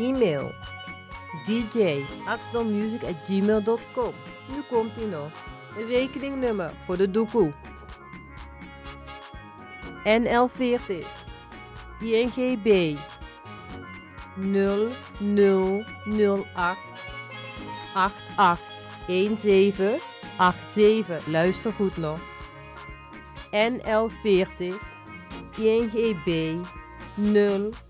E-mail djaxdonmusic.gmail.com Nu komt ie nog. Een rekeningnummer voor de doekoe. NL40 INGB 0008 881787. Luister goed nog. NL40 INGB 0008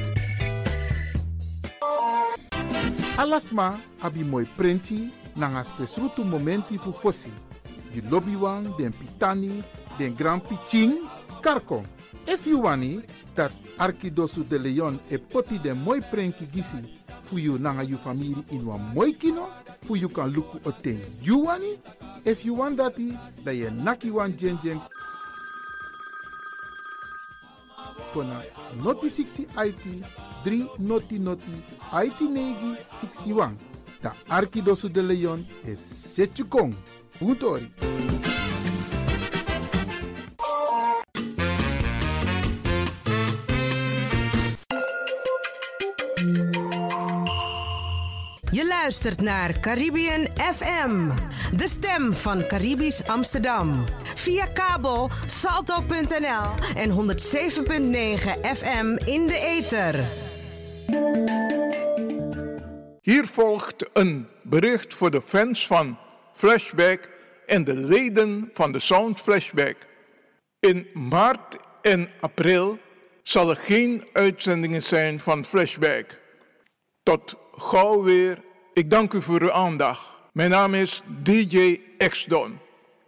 Alasma abi moi prenti nanga spesrutu momenti fu fosi. Di lobby wan, den pitani, den grand piching, karko. If you wani, dat Arkidosu de Leon e poti den moi prenki gisi fu you nanga you family in wan moi kino, fu you kan luku oten you wani. If you want dati, da ye naki wan jen jen kona noti 60 IT 3 noti noti IT negi 61. Da Arkidosu de Leon is Setchukong. Puntori. Je luistert naar Caribbean FM, de stem van Caribisch Amsterdam. Via kabel salto.nl en 107.9 FM in de ether. Hier volgt een bericht voor de fans van Flashback en de leden van de Sound Flashback. In maart en april zal er geen uitzendingen zijn van Flashback. Tot gauw weer. Ik dank u voor uw aandacht. Mijn naam is DJ X-Don.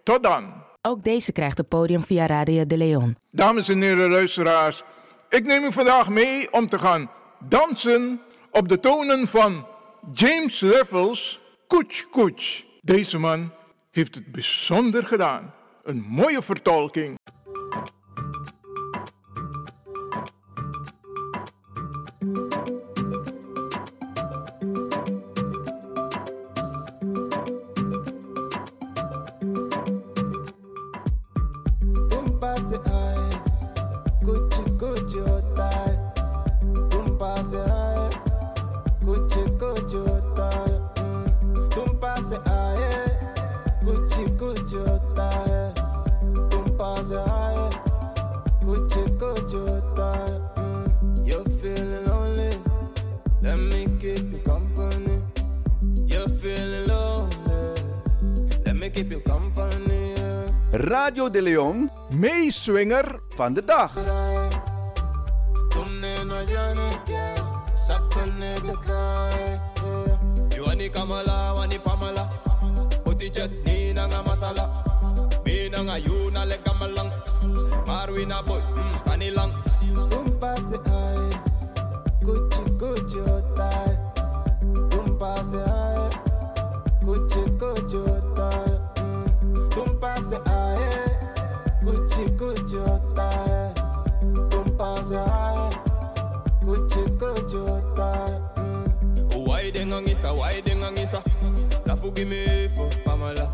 Tot dan. Ook deze krijgt het podium via Radio de Leon. Dames en heren luisteraars, ik neem u vandaag mee om te gaan dansen op de tonen van James Levels Koets Koets. Deze man heeft het bijzonder gedaan. Een mooie vertolking. Radio de Leon, meeswinger van de dag. Wani Kamala, Wani Pamala, Poti Chetni Nanga Masala, Me Nanga Yu Nale Kamalang, Marwina Boy, mm, Sanila. Dengan isa, why dengan isa Lafugi me fo pamala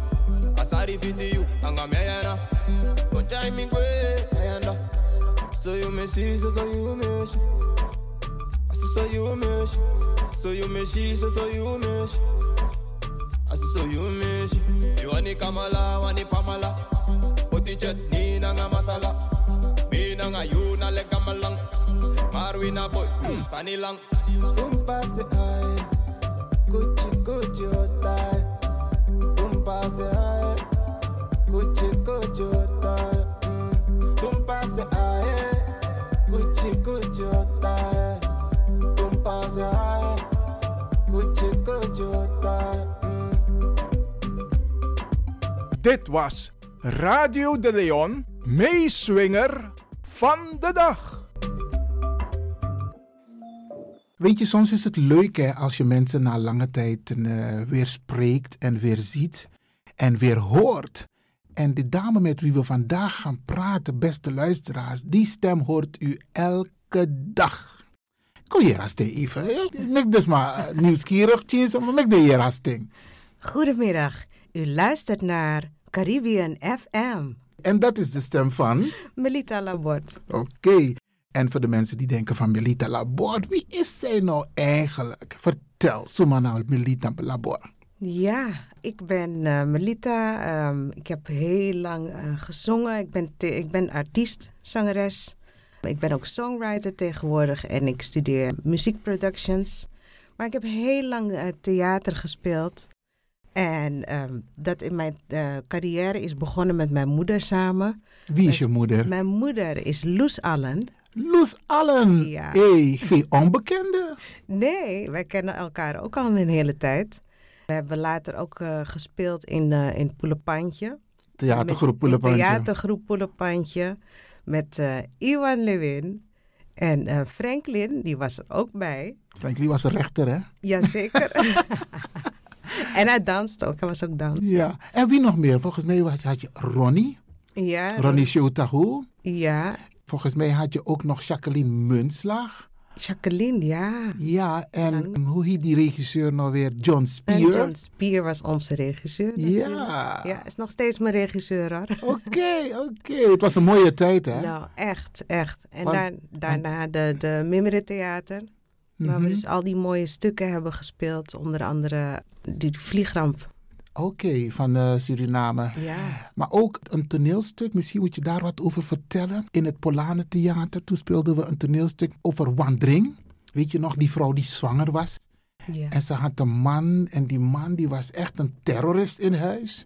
Asari fiti you, anga me ayana Konchai mi kwe ayanda So you me see, so so you me shi Asi so you me shi So you me shi, so so you me shi Asi so you me shi You wani kamala, wani pamala Poti chutney na nga masala. Mi na nga you na le kamalang Marwi na boy, mm, sani lang. Tum kuchi otai Tum pase ay Kuchi kuchi otai mm. Dit was Radio de Leon, meeswinger van de dag. Weet je, soms is het leuk hè, als je mensen na lange tijd eh, weer spreekt en weer ziet en weer hoort. En de dame met wie we vandaag gaan praten, beste luisteraars, die stem hoort u elke dag. Kom hier, Raste, even. Ik dus maar eh, nieuwsgierig, maar ik de hier, Raste. Goedemiddag, u luistert naar Caribbean FM. En dat is de stem van? Melita Labort. Oké. En voor de mensen die denken van Melita Labor, wie is zij nou eigenlijk? Vertel, Sumana Melita Labor. Ja, ik ben eh, Melita. Ehm, ik heb heel lang eh, gezongen. Ik ben, ik ben artiest, zangeres. Ik ben ook songwriter tegenwoordig en ik studeer muziekproductions. Maar ik heb heel lang eh, theater gespeeld. En ehm, dat in mijn carrière is begonnen met mijn moeder samen. Wie is je moeder? Mijn moeder is Loes Allen. Loes Allen. Ja. Hey, geen onbekende. Nee, wij kennen elkaar ook al een hele tijd. We hebben later ook eh, gespeeld in, eh in Poelepantje. Theatergroep Poelepantje. Theatergroep Poelepantje. Met eh, Iwan Lewin. En Franklin, die was er ook bij. Franklin was een rechter, hè? Jazeker. en hij danste ook. Hij was ook dans. Ja. En wie nog meer? Volgens mij had je, had je Ronnie. Ja, Ronnie Shotahu. Ja. Volgens mij had je ook nog Jacqueline Munslag. Jacqueline, ja. Ja, en hoe heet die regisseur nou weer? John En Spear. John Spier was onze regisseur. natuurlijk. Ja. Ja, is nog steeds mijn regisseur hoor. Oké, oké. Het was een mooie tijd, hè? Nou, echt, echt. En Want- daar, daarna de, de Theater. Waar we Mhm. dus al die mooie stukken hebben gespeeld. Onder andere die vliegramp. Oké, van eh, Suriname. Ja. Maar ook een toneelstuk, misschien moet je daar wat over vertellen. In het Polane Theater, toen speelden we een toneelstuk over Wandring. Weet je nog, die vrouw die zwanger was? Ja. En ze had een man en die man die was echt een terrorist in huis.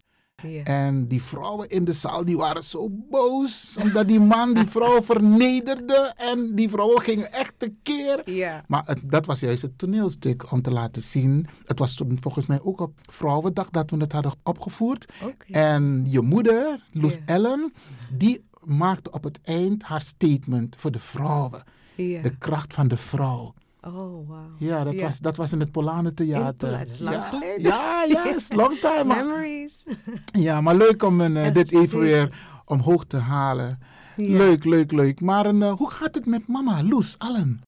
En die vrouwen in de zaal die waren zo boos. Omdat die man die vrouw vernederde. En die vrouwen gingen echt tekeer. Ja. Maar het- dat was juist het toneelstuk om te laten zien. Het was toen volgens mij ook op Vrouwendag dat we het hadden opgevoerd. En je moeder, Loes. Ellen, die maakte op het eind haar statement voor de vrouwen. De kracht van de vrouw. Oh, wauw. Ja, dat, Ja. Was, dat was in het Polane Theater. Dat is lang ja, geleden. Ja, ja, is long time. Memories. Ja, maar leuk om een, eh, dit even weer omhoog te halen. Ja. Leuk, leuk, leuk. Maar een, eh, hoe gaat het met mama, Loes Allen?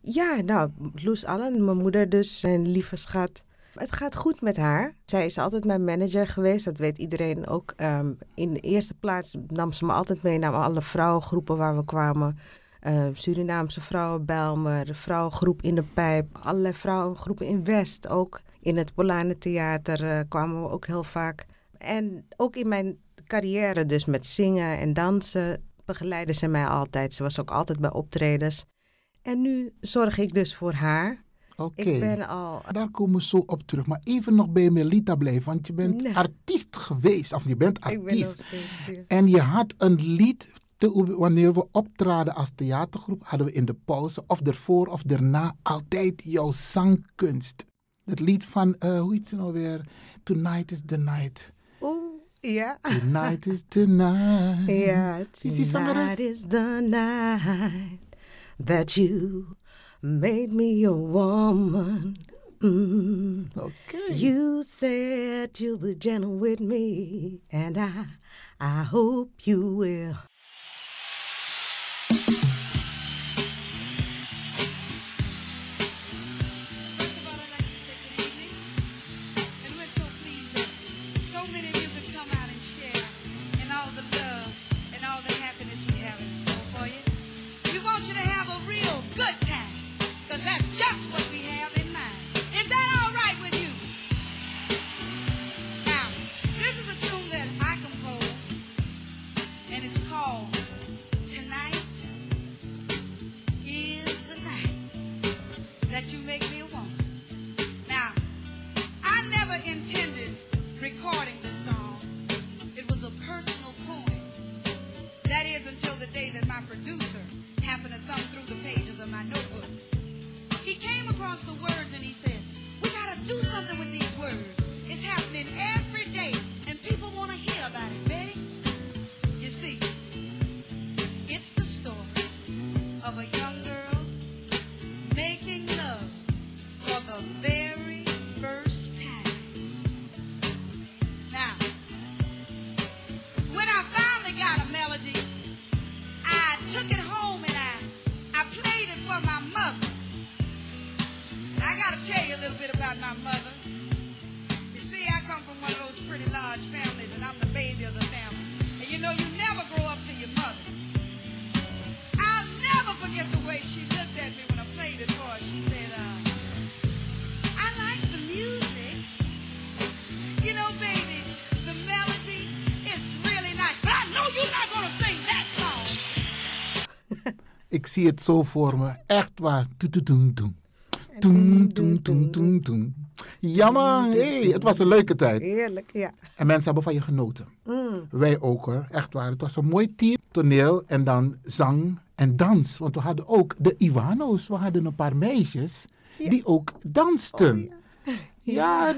Ja, nou, Loes Allen, mijn moeder dus, een lieve schat. Het gaat goed met haar. Zij is altijd mijn manager geweest, dat weet iedereen ook. Ehm, in de eerste plaats nam ze me altijd mee naar alle vrouwengroepen waar we kwamen. Eh, Surinaamse vrouwen Bijlmer, de vrouwengroep in de Pijp, allerlei vrouwengroepen in West ook. In het Polane Theater eh, kwamen we ook heel vaak. En ook in mijn carrière dus met zingen en dansen begeleidde ze mij altijd. Ze was ook altijd bij optredens. En nu zorg ik dus voor haar. Oké. Ik ben al... Daar komen we zo op terug. Maar even nog bij Melita blijven, want je bent Nee. artiest geweest. Of je bent Ik ben nog artiest. steeds. En je had een lied, te, wanneer we optraden als theatergroep, hadden we in de pauze, of ervoor of daarna, altijd jouw zangkunst. Het lied van, eh, hoe heet het nou weer? Tonight is the night. Oeh, ja. Tonight is the night. Ja, tonight is the night that you made me a woman. Mm. Oké. You said you'll be gentle with me, and I, I hope you will. Because that's just what we have in mind. Is that all right with you? Now, this is a tune that I composed, and it's called Tonight is the Night that you make me a woman. Now, I never intended recording this song. It was a personal poem. That is until the day that my producer across the words and he said, We gotta do something with these words. It's happening every day and people wanna hear about it, Ik zie het zo voor me. Echt waar. Toen, toen, toen, toen. Toen, toen, toen, toen, toen. Ja man, hey, het was een leuke tijd. Heerlijk, ja. En mensen hebben van je genoten. Mm. Wij ook hoor, echt waar. Het was een mooi team. Toneel en dan zang en dans. Want we hadden ook de Ivano's. We hadden een paar meisjes die ook dansten. ja.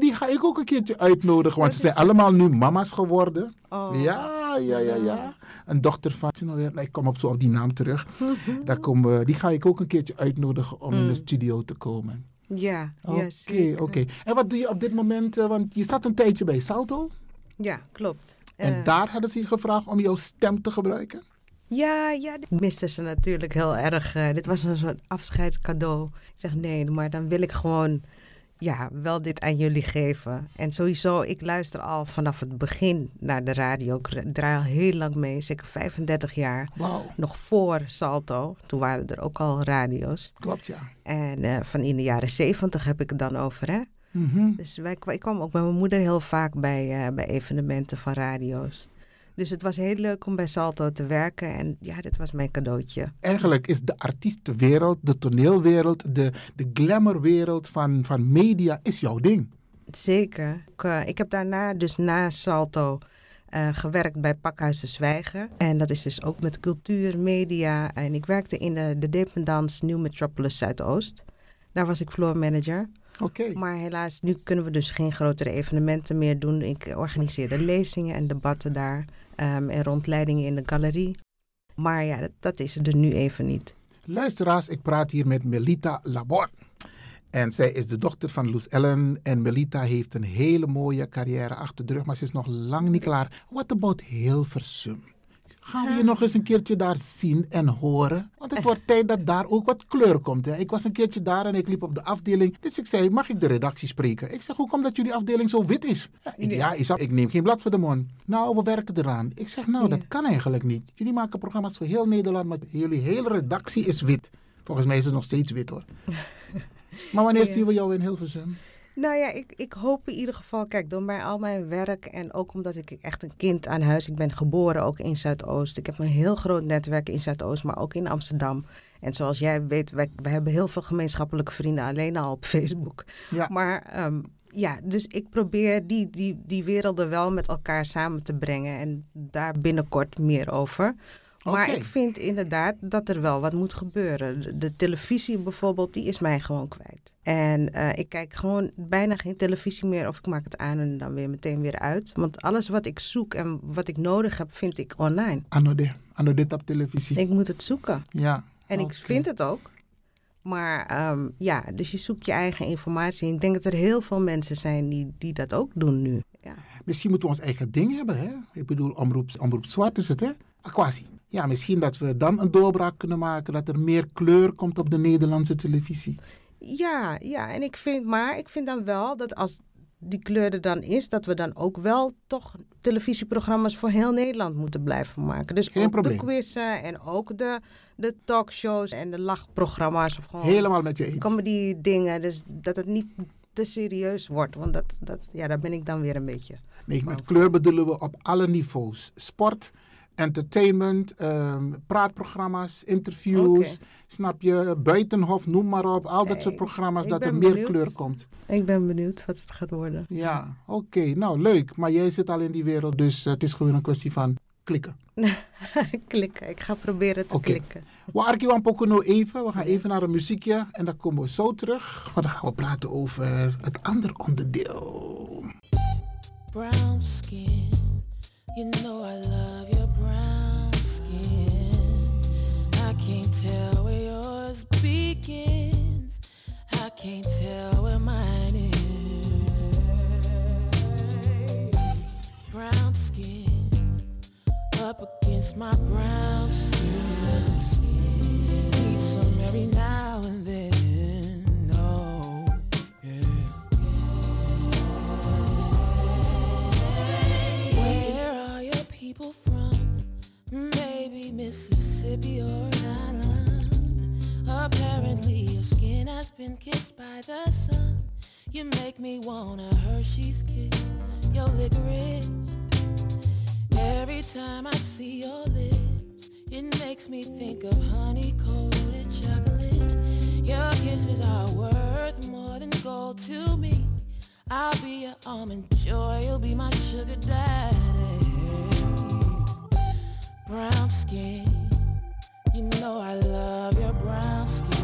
Die ga ik ook een keertje uitnodigen. Want ze zijn allemaal nu mama's geworden. Oh. Ja, ja, ja, ja. Een dochter van... nou, Ik kom op zo op die naam terug. Daar komen we, die ga ik ook een keertje uitnodigen om in de Mm. studio te komen. Ja, ja, Oké, oké. En wat doe je op dit moment? eh, Want je zat een tijdje bij Salto. Ja, klopt. En Eh, daar hadden ze je gevraagd om jouw stem te gebruiken? Ja, ja, dit miste ze natuurlijk heel erg. eh, dit was een soort afscheidscadeau. Ik zeg nee, maar dan wil ik gewoon ja, wel dit aan jullie geven. En sowieso, ik luister al vanaf het begin naar de radio. Ik draai al heel lang mee, zeker 35 jaar. Nog voor Salto. Toen waren er ook al radio's. Klopt, ja. En eh, van in de jaren 70 heb ik het dan over, hè? Mhm. Dus wij, ik kwam ook met mijn moeder heel vaak bij, eh, bij evenementen van radio's. Dus het was heel leuk om bij Salto te werken. En ja, dit was mijn cadeautje. Eigenlijk is de artiestenwereld, de toneelwereld, de, de glamourwereld van, van media is jouw ding. Zeker. Ik, eh, ik heb daarna, dus na Salto, eh, gewerkt bij Pakhuis de Zwijger. En dat is dus ook met cultuur, media. En ik werkte in de, de dependance New Metropolis Zuidoost. Daar was ik floor manager. Oké. Maar helaas, nu kunnen we dus geen grotere evenementen meer doen. Ik organiseerde lezingen en debatten daar. Ehm, en rondleidingen in de galerie. Maar ja, dat, dat is er nu even niet. Luisteraars, ik praat hier met Melita Labor. En zij is de dochter van Loes Ellen. En Melita heeft een hele mooie carrière achter de rug, maar ze is nog lang niet klaar. What about Hilversum? Gaan we je nog eens een keertje daar zien en horen? Want het wordt tijd dat daar ook wat kleur komt. Hè? Ik was een keertje daar en ik liep op de afdeling. Dus ik zei, mag ik de redactie spreken? Ik zeg, hoe komt dat jullie afdeling zo wit is? Ja, ik, ja, Isab, ik neem geen blad voor de mond. Nou, we werken eraan. Ik zeg, nou, dat kan eigenlijk niet. Jullie maken programma's voor heel Nederland, maar jullie hele redactie is wit. Volgens mij is het nog steeds wit hoor. maar wanneer zien we jou in Hilversum? Nou ja, ik, ik hoop in ieder geval, kijk, door mij al mijn werk en ook omdat ik echt een kind aan huis, ik ben geboren ook in Zuidoost. Ik heb een heel groot netwerk in Zuidoost, maar ook in Amsterdam. En zoals jij weet, wij, wij hebben heel veel gemeenschappelijke vrienden alleen al op Facebook. Ja. Maar ehm, ja, dus ik probeer die, die, die werelden wel met elkaar samen te brengen en daar binnenkort meer over. Maar ik vind inderdaad dat er wel wat moet gebeuren. De, de televisie bijvoorbeeld, die is mij gewoon kwijt. En eh, ik kijk gewoon bijna geen televisie meer of ik maak het aan en dan weer meteen weer uit. Want alles wat ik zoek en wat ik nodig heb, vind ik online. Anno de, anno dit op televisie. Ik moet het zoeken. Ja. En ik vind het ook. Maar ehm, ja, dus je zoekt je eigen informatie. En ik denk dat er heel veel mensen zijn die, die dat ook doen nu. Ja. Misschien moeten we ons eigen ding hebben, hè? Ik bedoel, omroep, omroep zwart is het, hè? Aquasi. Ja, misschien dat we dan een doorbraak kunnen maken, dat er meer kleur komt op de Nederlandse televisie. Ja, ja, en ik vind, maar ik vind dan wel dat als die kleur er dan is, dat we dan ook wel toch televisieprogramma's voor heel Nederland moeten blijven maken. Dus Geen ook probleem. de quizzen en ook de, de talkshows en de lachprogramma's. Of gewoon Helemaal met je eens. comedy dingen. Dus dat het niet te serieus wordt. Want dat, dat, ja, daar ben ik dan weer een beetje. Nee, met kleur bedoelen we op alle niveaus. Sport, entertainment, ehm, praatprogramma's, interviews. Snap je? Buitenhof, noem maar op. Al dat soort programma's, dat er meer kleur komt. Ik ben benieuwd wat het gaat worden. Ja, oké. Nou, leuk. Maar jij zit al in die wereld, dus eh, het is gewoon een kwestie van klikken. klikken. Ik ga proberen te Oké. klikken. We arkiwan Pocono even. We gaan even naar een muziekje en dan komen we zo terug. Want dan gaan we praten over het andere onderdeel. brown skin. You know I love your I can't tell where yours begins. I can't tell where mine is. Brown skin up against my brown skin. Need some every now and then. Oh, Where are your people from? Maybe Mississippi or an island. Apparently, your skin has been kissed by the sun. You make me want a Hershey's kiss, your licorice. Every time I see your lips, it makes me think of honey coated chocolate. Your kisses are worth more than gold to me. I'll be your almond joy, you'll be my sugar daddy. Brown skin, you know I love your brown skin.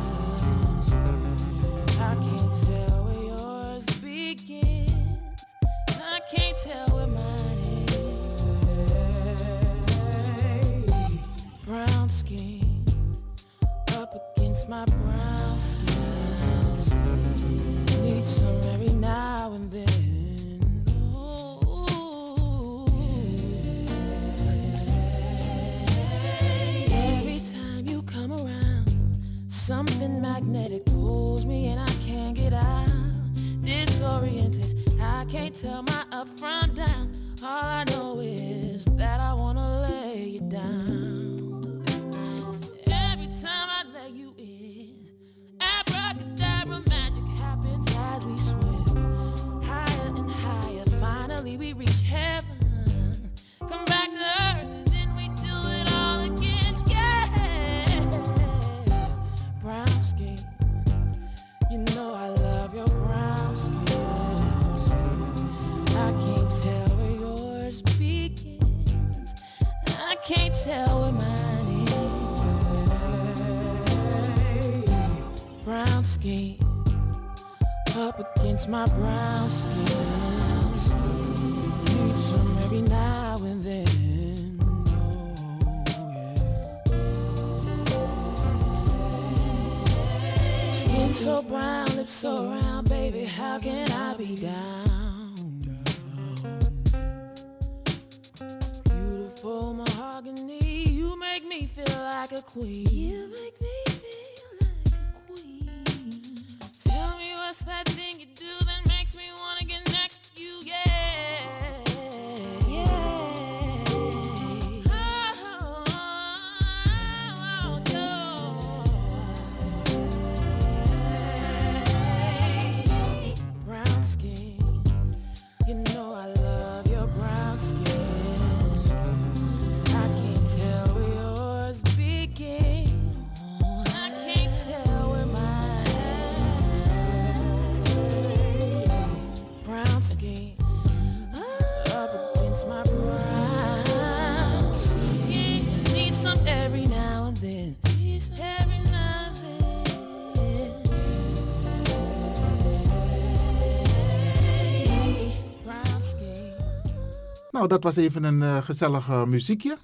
Nou, dat was even een eh, gezellig eh, muziekje.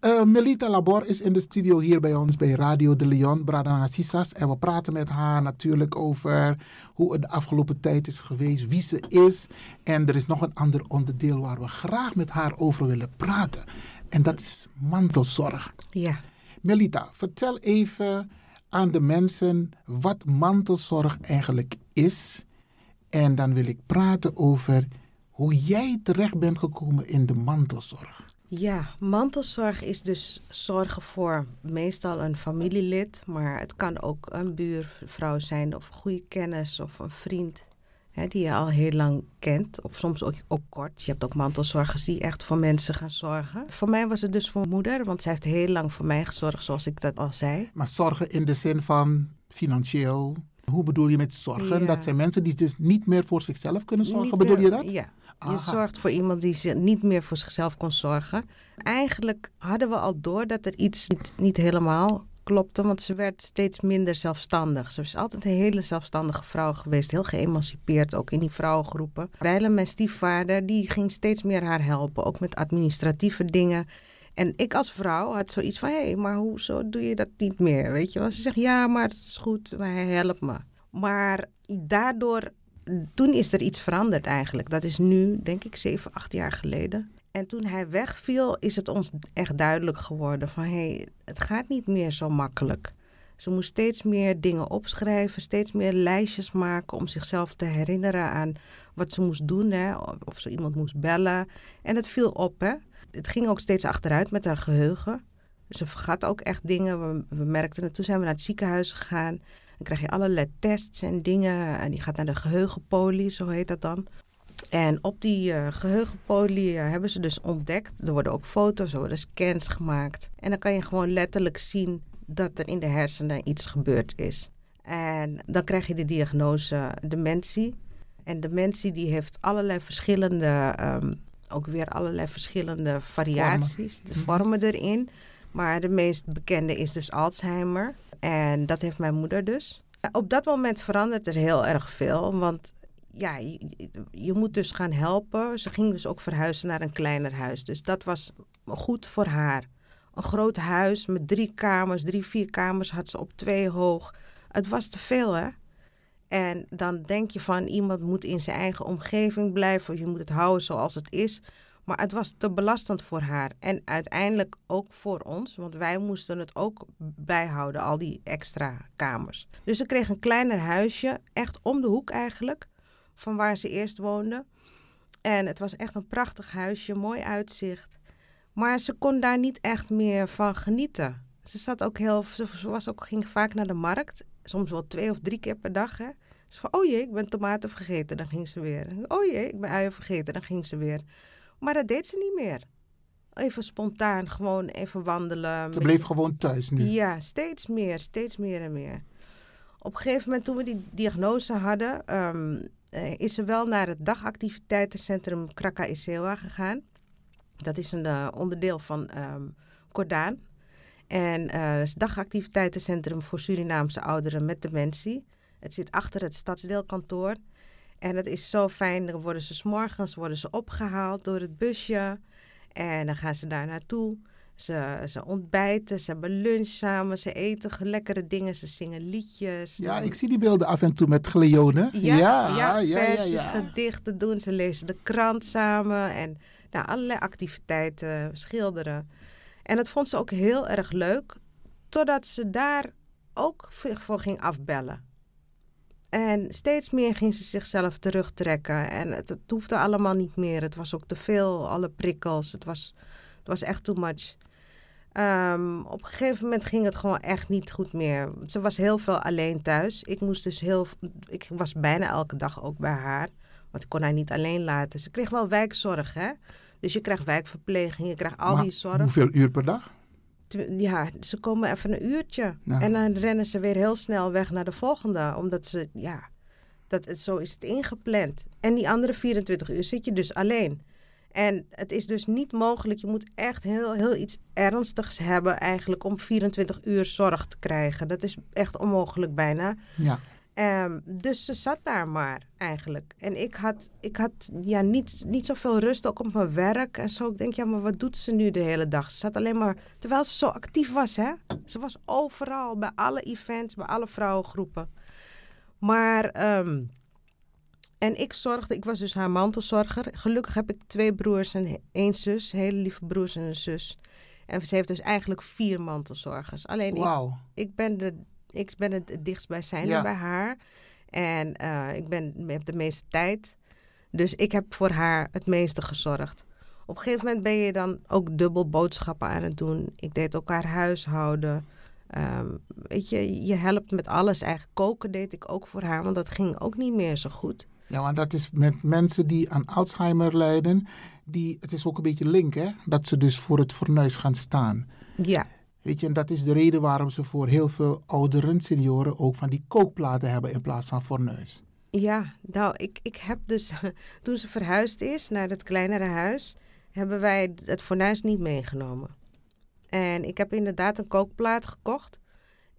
Eh, Melita Labor is in de studio hier bij ons bij Radio de Leon, Sisas. En we praten met haar natuurlijk over hoe het de afgelopen tijd is geweest, wie ze is. En er is nog een ander onderdeel waar we graag met haar over willen praten. En dat is mantelzorg. Ja. Melita, vertel even aan de mensen wat mantelzorg eigenlijk is. En dan wil ik praten over hoe jij terecht bent gekomen in de mantelzorg. Ja, mantelzorg is dus zorgen voor meestal een familielid, maar het kan ook een buurvrouw zijn of goede kennis of een vriend hè, die je al heel lang kent, of soms ook, ook kort. Je hebt ook mantelzorgers die echt voor mensen gaan zorgen. Voor mij was het dus voor moeder, want zij heeft heel lang voor mij gezorgd, zoals ik dat al zei. Maar zorgen in de zin van financieel. Hoe bedoel je met zorgen? Ja. Dat zijn mensen die dus niet meer voor zichzelf kunnen zorgen. Niet bedoel meer- je dat? Ja. Aha. Je zorgt voor iemand die niet meer voor zichzelf kon zorgen. Eigenlijk hadden we al door dat er iets niet, niet helemaal klopte, want ze werd steeds minder zelfstandig. Ze is altijd een hele zelfstandige vrouw geweest, heel geëmancipeerd, ook in die vrouwengroepen. Wijlen, mijn stiefvader, die ging steeds meer haar helpen, ook met administratieve dingen. En ik als vrouw had zoiets van, hé, hey, maar hoezo doe je dat niet meer? Weet je wel? Ze zegt, ja, maar het is goed, maar hij helpt me. Maar daardoor, toen is er iets veranderd eigenlijk. Dat is nu, denk ik, zeven, acht jaar geleden. En toen hij wegviel, is het ons echt duidelijk geworden van, hé, hey, het gaat niet meer zo makkelijk. Ze moest steeds meer dingen opschrijven, steeds meer lijstjes maken om zichzelf te herinneren aan wat ze moest doen. Hè? Of ze iemand moest bellen. En het viel op, hè. Het ging ook steeds achteruit met haar geheugen. Ze vergat ook echt dingen. We, we merkten het. Toen zijn we naar het ziekenhuis gegaan. Dan krijg je allerlei tests en dingen. En die gaat naar de geheugenpolie, zo heet dat dan. En op die uh, geheugenpolie uh, hebben ze dus ontdekt. Er worden ook foto's, er worden scans gemaakt. En dan kan je gewoon letterlijk zien dat er in de hersenen iets gebeurd is. En dan krijg je de diagnose dementie. En dementie die heeft allerlei verschillende, um, ook weer allerlei verschillende variaties, vormen. de vormen erin. Maar de meest bekende is dus Alzheimer. En dat heeft mijn moeder dus. Op dat moment verandert er heel erg veel. Want ja, je, je, moet dus gaan helpen. Ze ging dus ook verhuizen naar een kleiner huis. Dus dat was goed voor haar. Een groot huis met drie kamers, drie, vier kamers had ze op twee hoog. Het was te veel, hè? En dan denk je van iemand moet in zijn eigen omgeving blijven. Je moet het houden zoals het is. Maar het was te belastend voor haar. En uiteindelijk ook voor ons, want wij moesten het ook bijhouden, al die extra kamers. Dus ze kreeg een kleiner huisje, echt om de hoek eigenlijk, van waar ze eerst woonde. En het was echt een prachtig huisje, mooi uitzicht. Maar ze kon daar niet echt meer van genieten. Ze zat ook heel, ze was ook, ging vaak naar de markt, soms wel twee of drie keer per dag. Hè. Ze van, oh jee, ik ben tomaten vergeten, dan ging ze weer. Oh jee, ik ben uien vergeten, dan ging ze weer. Maar dat deed ze niet meer. Even spontaan, gewoon even wandelen. Ze bleef gewoon thuis nu. Ja, steeds meer, steeds meer en meer. Op een gegeven moment toen we die diagnose hadden, ehm, eh, is ze wel naar het dagactiviteitencentrum Kraka Isewa gegaan. Dat is een uh, onderdeel van um, Cordaan. En uh, het is het dagactiviteitencentrum voor Surinaamse ouderen met dementie. Het zit achter het stadsdeelkantoor. En het is zo fijn. Dan worden ze s'morgens worden ze opgehaald door het busje. En dan gaan ze daar naartoe. Ze, ze ontbijten, ze hebben lunch samen, ze eten lekkere dingen, ze zingen liedjes. Ja, ik zie die beelden af en toe met Gleone. Ja, ja, ja, ja, versjes, ja, gedichten doen. Ze lezen de krant samen en nou, allerlei activiteiten, schilderen. En dat vond ze ook heel erg leuk, totdat ze daar ook voor ging afbellen. En steeds meer ging ze zichzelf terugtrekken. En het, het hoefde allemaal niet meer. Het was ook te veel, alle prikkels. Het was, het was echt too much. Um, op een gegeven moment ging het gewoon echt niet goed meer. Ze was heel veel alleen thuis. Ik moest dus heel. Ik was bijna elke dag ook bij haar. Want ik kon haar niet alleen laten. Ze kreeg wel wijkzorg, hè? Dus je krijgt wijkverpleging, je krijgt al die zorg. Hoeveel uur per dag? Ja, ze komen even een uurtje. En dan rennen ze weer heel snel weg naar de volgende. Omdat ze, ja, dat, het, zo is het ingepland. En die andere 24 uur zit je dus alleen. En het is dus niet mogelijk. Je moet echt heel, heel iets ernstigs hebben eigenlijk om 24 uur zorg te krijgen. Dat is echt onmogelijk bijna. Ja. Um, dus ze zat daar maar eigenlijk. En ik had, ik had ja, niet, niet zoveel rust, ook op mijn werk en zo. Ik denk, ja, maar wat doet ze nu de hele dag? Ze zat alleen maar, terwijl ze zo actief was, hè. Ze was overal, bij alle events, bij alle vrouwengroepen. Maar, um, en ik zorgde, ik was dus haar mantelzorger. Gelukkig heb ik twee broers en één zus, hele lieve broers en een zus. En ze heeft dus eigenlijk vier mantelzorgers. Alleen ik, ik ben de ik ben het dichtstbijzijnde ja. bij haar. En uh, ik ben, heb de meeste tijd. Dus ik heb voor haar het meeste gezorgd. Op een gegeven moment ben je dan ook dubbel boodschappen aan het doen. Ik deed ook haar huishouden. Um, weet je, je helpt met alles. Eigenlijk koken deed ik ook voor haar, want dat ging ook niet meer zo goed. Ja, want dat is met mensen die aan Alzheimer lijden. Die, het is ook een beetje link, hè? Dat ze dus voor het fornuis gaan staan. Ja. Weet je, en dat is de reden waarom ze voor heel veel ouderen, senioren, ook van die kookplaten hebben in plaats van fornuis. Ja, nou, ik, ik heb dus, toen ze verhuisd is naar het kleinere huis, hebben wij het fornuis niet meegenomen. En ik heb inderdaad een kookplaat gekocht.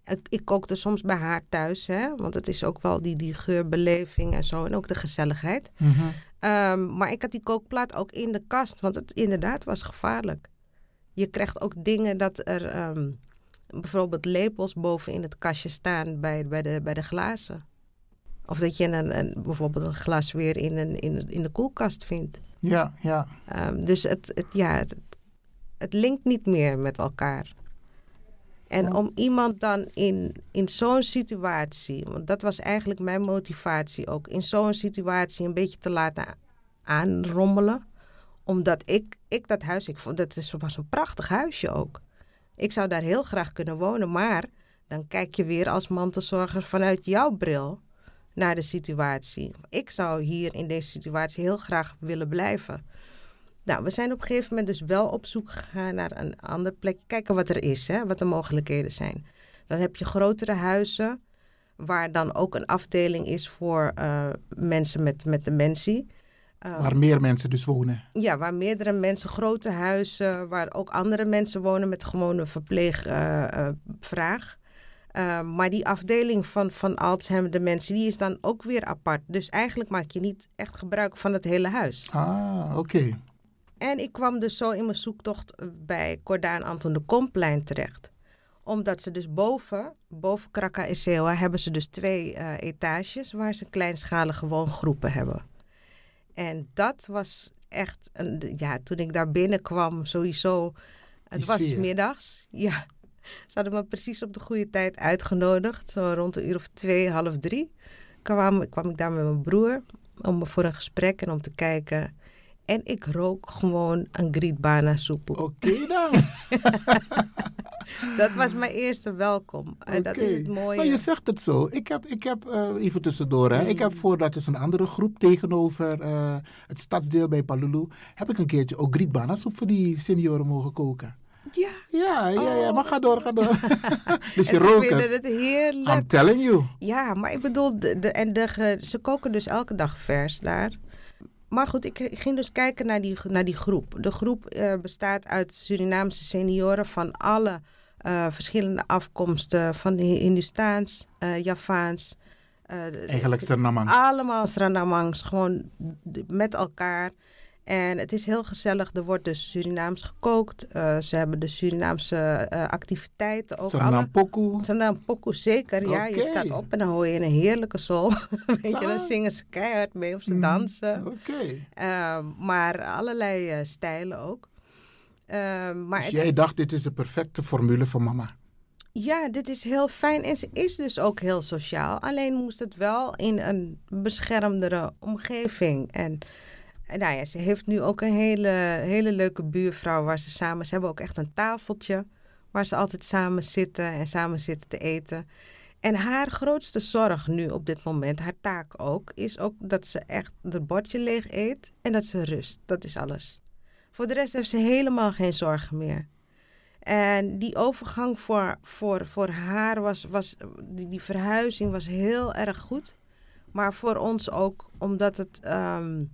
Ik, ik kookte soms bij haar thuis, hè, want het is ook wel die, die geurbeleving en zo, en ook de gezelligheid. Mm um, maar ik had die kookplaat ook in de kast, want het inderdaad was gevaarlijk je krijgt ook dingen dat er um, bijvoorbeeld lepels boven in het kastje staan bij, bij, de, bij de glazen. Of dat je een, een, bijvoorbeeld een glas weer in, een, in, in de koelkast vindt. Ja, ja. Um, dus het, het, ja, het, het linkt niet meer met elkaar. En om iemand dan in, in zo'n situatie, want dat was eigenlijk mijn motivatie ook, in zo'n situatie een beetje te laten aanrommelen omdat ik, ik dat huis, ik vond dat was een prachtig huisje ook. Ik zou daar heel graag kunnen wonen, maar dan kijk je weer als mantelzorger vanuit jouw bril naar de situatie. Ik zou hier in deze situatie heel graag willen blijven. Nou, we zijn op een gegeven moment dus wel op zoek gegaan naar een ander plek. Kijken wat er is, hè, wat de mogelijkheden zijn. Dan heb je grotere huizen, waar dan ook een afdeling is voor uh, mensen met, met dementie. Uh, waar meer mensen dus wonen. Ja, waar meerdere mensen, grote huizen, waar ook andere mensen wonen met gewone verpleegvraag. Uh, uh, maar die afdeling van, van Alzheimer dementie, die is dan ook weer apart. Dus eigenlijk maak je niet echt gebruik van het hele huis. Ah, oké. En ik kwam dus zo in mijn zoektocht bij Cordaan Anton de Komplein terecht. Omdat ze dus boven, boven Kraka Esewa, hebben ze dus twee etages waar ze kleinschalige woongroepen hebben. En dat was echt, een, ja, toen ik daar binnenkwam, sowieso. Het was middags, ja. Ze hadden me precies op de goede tijd uitgenodigd. Zo rond een uur of twee, half drie. Kwam, kwam ik daar met mijn broer om, voor een gesprek en om te kijken. En ik rook gewoon een grietbana soep. Oké dan. dat was mijn eerste welkom. En dat is het mooie. Maar je zegt het zo. Ik heb, ik heb eh, even tussendoor, hè. ik heb voordat is een andere groep tegenover eh, het stadsdeel bij Palulu, heb ik een keertje ook grietbana soep voor die senioren mogen koken. Ja. Ja, ja, ja, maar ga door, ga door. dus je rookt vinden het. heerlijk. I'm telling you. Ja, maar ik bedoel, de, de, en de, ze koken dus elke dag vers daar. Maar goed, ik, ik ging dus kijken naar die, naar die groep. De groep eh, bestaat uit Surinaamse senioren van alle eh, verschillende afkomsten. Van de Hindustaans, eh Javaans. Eigenlijk Surinamangs. Allemaal Surinamangs, gewoon met elkaar. En het is heel gezellig. Er wordt dus Surinaams gekookt. Eh, ze hebben de Surinaamse eh, activiteiten ook. Suriname pokoe, zeker. Ja, je staat op en dan hoor je een heerlijke soul. Weet je, dan zingen ze keihard mee of ze Mm, dansen. Oké. Eh, maar allerlei eh, stijlen ook. Eh, maar Dus het- jij dacht, dit is de perfecte formule voor mama. ja, dit is heel fijn. En ze is dus ook heel sociaal. Alleen moest het wel in een beschermdere omgeving. En nou ja, ze heeft nu ook een hele, hele leuke buurvrouw waar ze samen... Ze hebben ook echt een tafeltje waar ze altijd samen zitten en samen zitten te eten. En haar grootste zorg nu op dit moment, haar taak ook, is ook dat ze echt het bordje leeg eet en dat ze rust. Dat is alles. Voor de rest heeft ze helemaal geen zorgen meer. En die overgang voor, voor, voor haar was, was die, verhuizing was heel erg goed. Maar voor ons ook, omdat het ehm,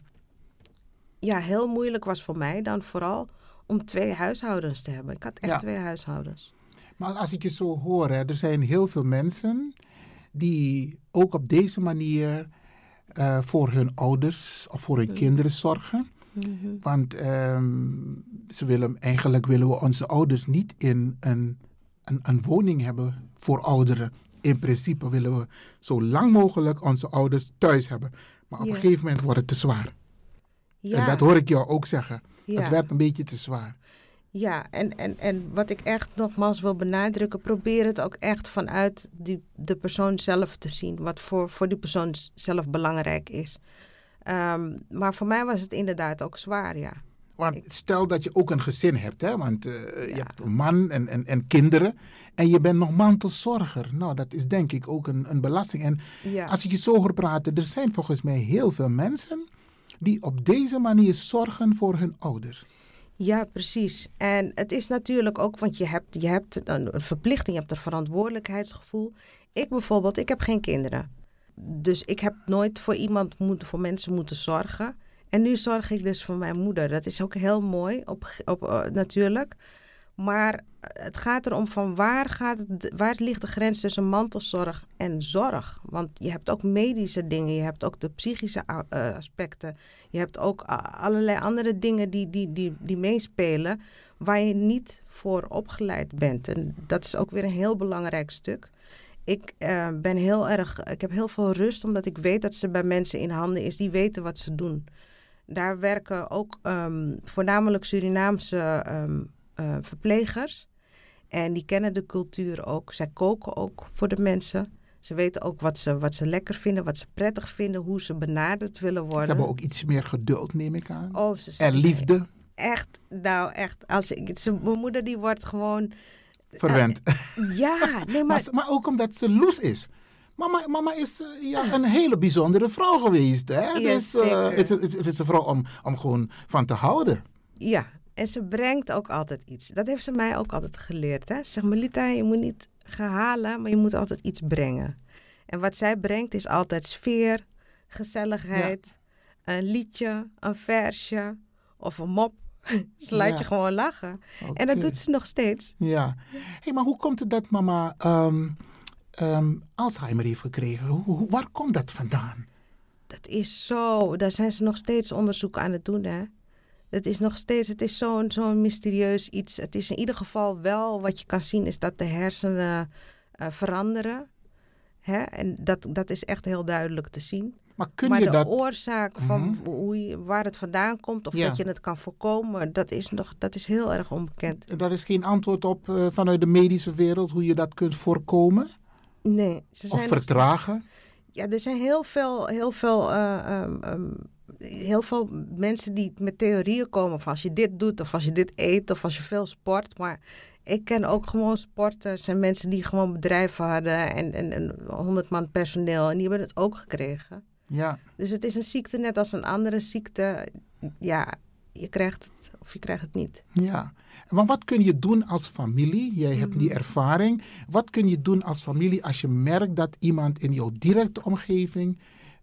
ja, heel moeilijk was voor mij dan vooral om twee huishoudens te hebben. Ik had echt Ja. twee huishoudens. Maar als ik je zo hoor, hè, er zijn heel veel mensen die ook op deze manier eh, voor hun ouders of voor hun Mm. kinderen zorgen. Want ehm, ze willen, eigenlijk willen we onze ouders niet in een, een, een woning hebben voor ouderen. In principe willen we zo lang mogelijk onze ouders thuis hebben. Maar op een gegeven moment wordt het te zwaar. Ja. En dat hoor ik jou ook zeggen. Ja. Het werd een beetje te zwaar. Ja, en, en, en wat ik echt nogmaals wil benadrukken, probeer het ook echt vanuit die, de persoon zelf te zien. Wat voor, voor die persoon zelf belangrijk is. Ehm, maar voor mij was het inderdaad ook zwaar, ja. Want stel dat je ook een gezin hebt, hè? want eh, je hebt een man en, en, en kinderen. En je bent nog mantelzorger. Nou, dat is denk ik ook een, een belasting. En Ja. als ik je zo hoor praten, er zijn volgens mij heel veel mensen die op deze manier zorgen voor hun ouders. Ja, precies. En het is natuurlijk ook, want je hebt, je hebt een verplichting, je hebt een verantwoordelijkheidsgevoel. Ik bijvoorbeeld, ik heb geen kinderen. Dus ik heb nooit voor iemand moeten, voor mensen moeten zorgen. En nu zorg ik dus voor mijn moeder. Dat is ook heel mooi, op, op, eh, natuurlijk. Maar het gaat erom van waar, gaat waar ligt de grens tussen mantelzorg en zorg? Want je hebt ook medische dingen, je hebt ook de psychische eh, aspecten. Je hebt ook allerlei andere dingen die, die, die, die meespelen waar je niet voor opgeleid bent. En dat is ook weer een heel belangrijk stuk. Ik eh, ben heel erg, ik heb heel veel rust omdat ik weet dat ze bij mensen in handen is die weten wat ze doen. Daar werken ook ehm, voornamelijk Surinaamse ehm, eh, verplegers. En die kennen de cultuur ook. Zij koken ook voor de mensen. Ze weten ook wat ze, wat ze lekker vinden, wat ze prettig vinden, hoe ze benaderd willen worden. Ze hebben ook iets meer geduld, neem ik aan. Oh, ze en liefde. Echt, nou echt. Als ik, ze, mijn moeder die wordt gewoon... Verwend. Ja, nee, maar... maar, ook omdat ze loes is. Mama, mama is eh, ja, een hele bijzondere vrouw geweest. Hè? Ja, dus, eh, zeker. het, is, het, is- het is een vrouw om, om gewoon van te houden. Ja, en ze brengt ook altijd iets. Dat heeft ze mij ook altijd geleerd. Hè? Ze zegt, Melita, je moet niet gaan halen, maar je moet altijd iets brengen. En wat zij brengt is altijd sfeer, gezelligheid, een liedje, een versje of een mop. ze laat Ja. je gewoon lachen. En dat doet ze nog steeds. Ja. Hey, maar hoe komt het dat mama ehm, ehm, Alzheimer heeft gekregen? Hoe- waar komt dat vandaan? Dat is zo, daar zijn ze nog steeds onderzoek aan het doen, hè. Het is nog steeds, het is zo'n zo'n mysterieus iets. Het is in ieder geval wel, wat je kan zien, is dat de hersenen eh, veranderen. Hè? En dat, dat is echt heel duidelijk te zien. Maar kun maar je de dat... oorzaak van Mhm. hoe je, waar het vandaan komt of Ja. dat je het kan voorkomen, dat is, nog, dat is heel erg onbekend. Daar is geen antwoord op eh, vanuit de medische wereld hoe je dat kunt voorkomen Nee, ze of zijn nog- vertragen. Ja, er zijn heel veel, heel veel, eh, ehm, ehm, heel veel mensen die met theorieën komen van als je dit doet of als je dit eet of als je veel sport. Maar ik ken ook gewoon sporters en mensen die gewoon bedrijven hadden en, en, en 100 man personeel en die hebben het ook gekregen. Ja, Dus het is een ziekte net als een andere ziekte. Ja, je krijgt het of je krijgt het niet. ja. Maar wat kun je doen als familie? Jij hebt die ervaring. Wat kun je doen als familie als je merkt dat iemand in jouw directe omgeving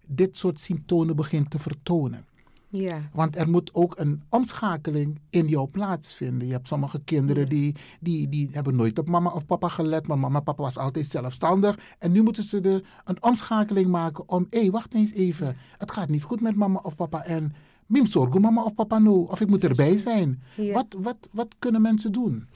dit soort symptomen begint te vertonen? Ja. Want er moet ook een omschakeling in jou plaatsvinden. Je hebt sommige kinderen die, die, die hebben nooit op mama of papa gelet, maar mama en papa was altijd zelfstandig. En nu moeten ze de, een omschakeling maken om, hé, wacht eens even, het gaat niet goed met mama of papa en mim zorgo mama of papa no, of ik moet erbij zijn. Ja. Wat, wat, wat kunnen mensen doen?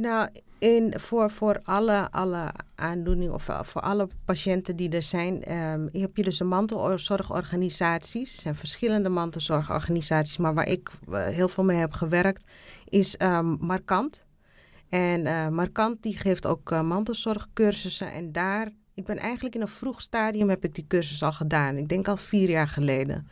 Nou, in, voor, voor alle, alle aandoeningen of eh, voor alle patiënten die er zijn, ehm, heb je dus een mantelzorgorganisaties. Er zijn verschillende mantelzorgorganisaties, maar waar ik eh, heel veel mee heb gewerkt, is ehm, Markant. En eh, Markant die geeft ook mantelzorgcursussen. En daar, ik ben eigenlijk in een vroeg stadium heb ik die cursus al gedaan. Ik denk al vier jaar geleden.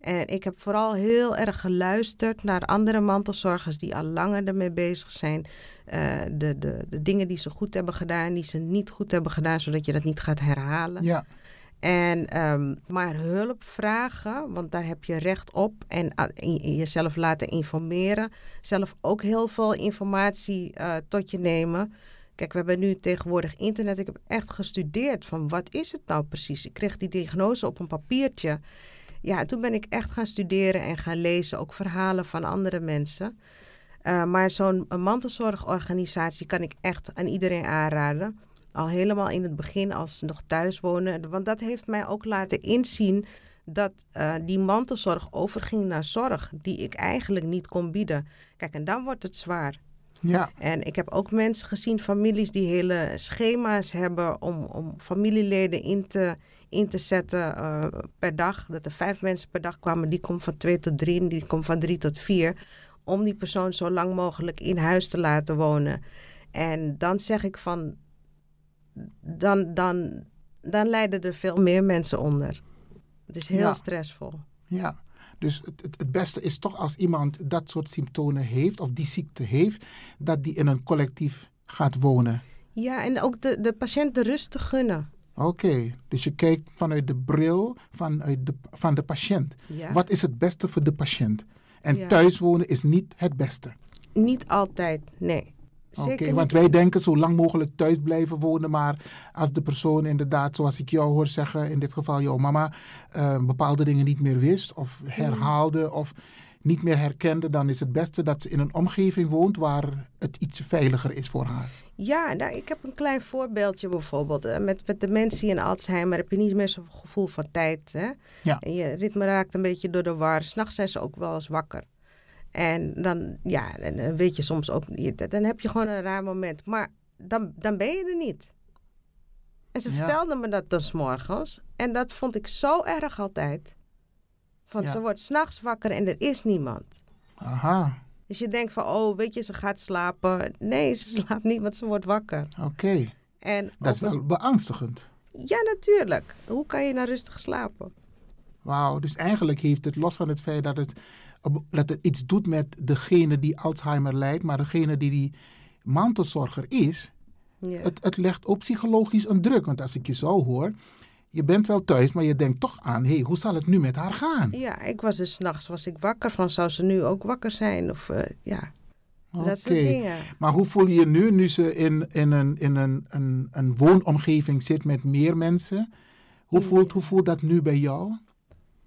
En ik heb vooral heel erg geluisterd naar andere mantelzorgers die al langer ermee bezig zijn. Eh, de, de, de dingen die ze goed hebben gedaan, die ze niet goed hebben gedaan, zodat je dat niet gaat herhalen. Ja. En ehm, maar hulp vragen, want daar heb je recht op. En ah, jezelf laten informeren. Zelf ook heel veel informatie eh, tot je nemen. Kijk, we hebben nu tegenwoordig internet. Ik heb echt gestudeerd van wat is het nou precies. Ik kreeg die diagnose op een papiertje. Ja, toen ben ik echt gaan studeren en gaan lezen. Ook verhalen van andere mensen. Uh, maar zo'n mantelzorgorganisatie kan ik echt aan iedereen aanraden. Al helemaal in het begin als ze nog thuis wonen. Want dat heeft mij ook laten inzien dat uh, die mantelzorg overging naar zorg die ik eigenlijk niet kon bieden. Kijk, en dan wordt het zwaar. Ja. En ik heb ook mensen gezien, families die hele schema's hebben om, om familieleden in te, in te zetten uh, per dag. Dat er vijf mensen per dag kwamen, die komt van twee tot drie en die komt van drie tot vier. Om die persoon zo lang mogelijk in huis te laten wonen. En dan zeg ik van, dan, dan, dan lijden er veel meer mensen onder. Het is heel Ja. stressvol. Ja, dus het, het, het beste is toch als iemand dat soort symptomen heeft of die ziekte heeft, dat die in een collectief gaat wonen. Ja, en ook de, de patiënt de rust te gunnen. Oké, dus je kijkt vanuit de bril vanuit de, van de patiënt. Ja. Wat is het beste voor de patiënt? En Ja. thuis wonen is niet het beste. Niet altijd, nee. Oké, Zeker want wij denken zo lang mogelijk thuis blijven wonen, maar als de persoon inderdaad, zoals ik jou hoor zeggen, in dit geval jouw mama, eh, bepaalde dingen niet meer wist of herhaalde of niet meer herkende, dan is het beste dat ze in een omgeving woont waar het iets veiliger is voor haar. Ja, nou, ik heb een klein voorbeeldje bijvoorbeeld. Eh, Met, met dementie en Alzheimer heb je niet meer zo'n gevoel van tijd. Hè? Ja. En je ritme raakt een beetje door de war. S'nachts zijn ze ook wel eens wakker. En dan, ja, dan weet je soms ook, dan heb je gewoon een raar moment. Maar dan, dan ben je er niet. En ze Ja. vertelde me dat dan 's morgens. En dat vond ik zo erg altijd. Want Ja. ze wordt s'nachts wakker en er is niemand. Aha, Dus je denkt van, oh, weet je, ze gaat slapen. Nee, ze slaapt niet, want ze wordt wakker. oké. En Dat is wel beangstigend. Ja, natuurlijk. Hoe kan je nou rustig slapen? Wauw, dus eigenlijk heeft het, los van het feit dat het, dat het iets doet met degene die Alzheimer lijdt, maar degene die die mantelzorger is, Ja. het, het legt ook psychologisch een druk. Want als ik je zo hoor, je bent wel thuis, maar je denkt toch aan, hé, hey, hoe zal het nu met haar gaan? Ja, ik was dus s'nachts was ik wakker van, zou ze nu ook wakker zijn? Of eh, ja, dat soort dingen. Maar hoe voel je je nu, nu ze in, in, een, in een, een, een woonomgeving zit met meer mensen? Hoe voelt, hoe voelt dat nu bij jou?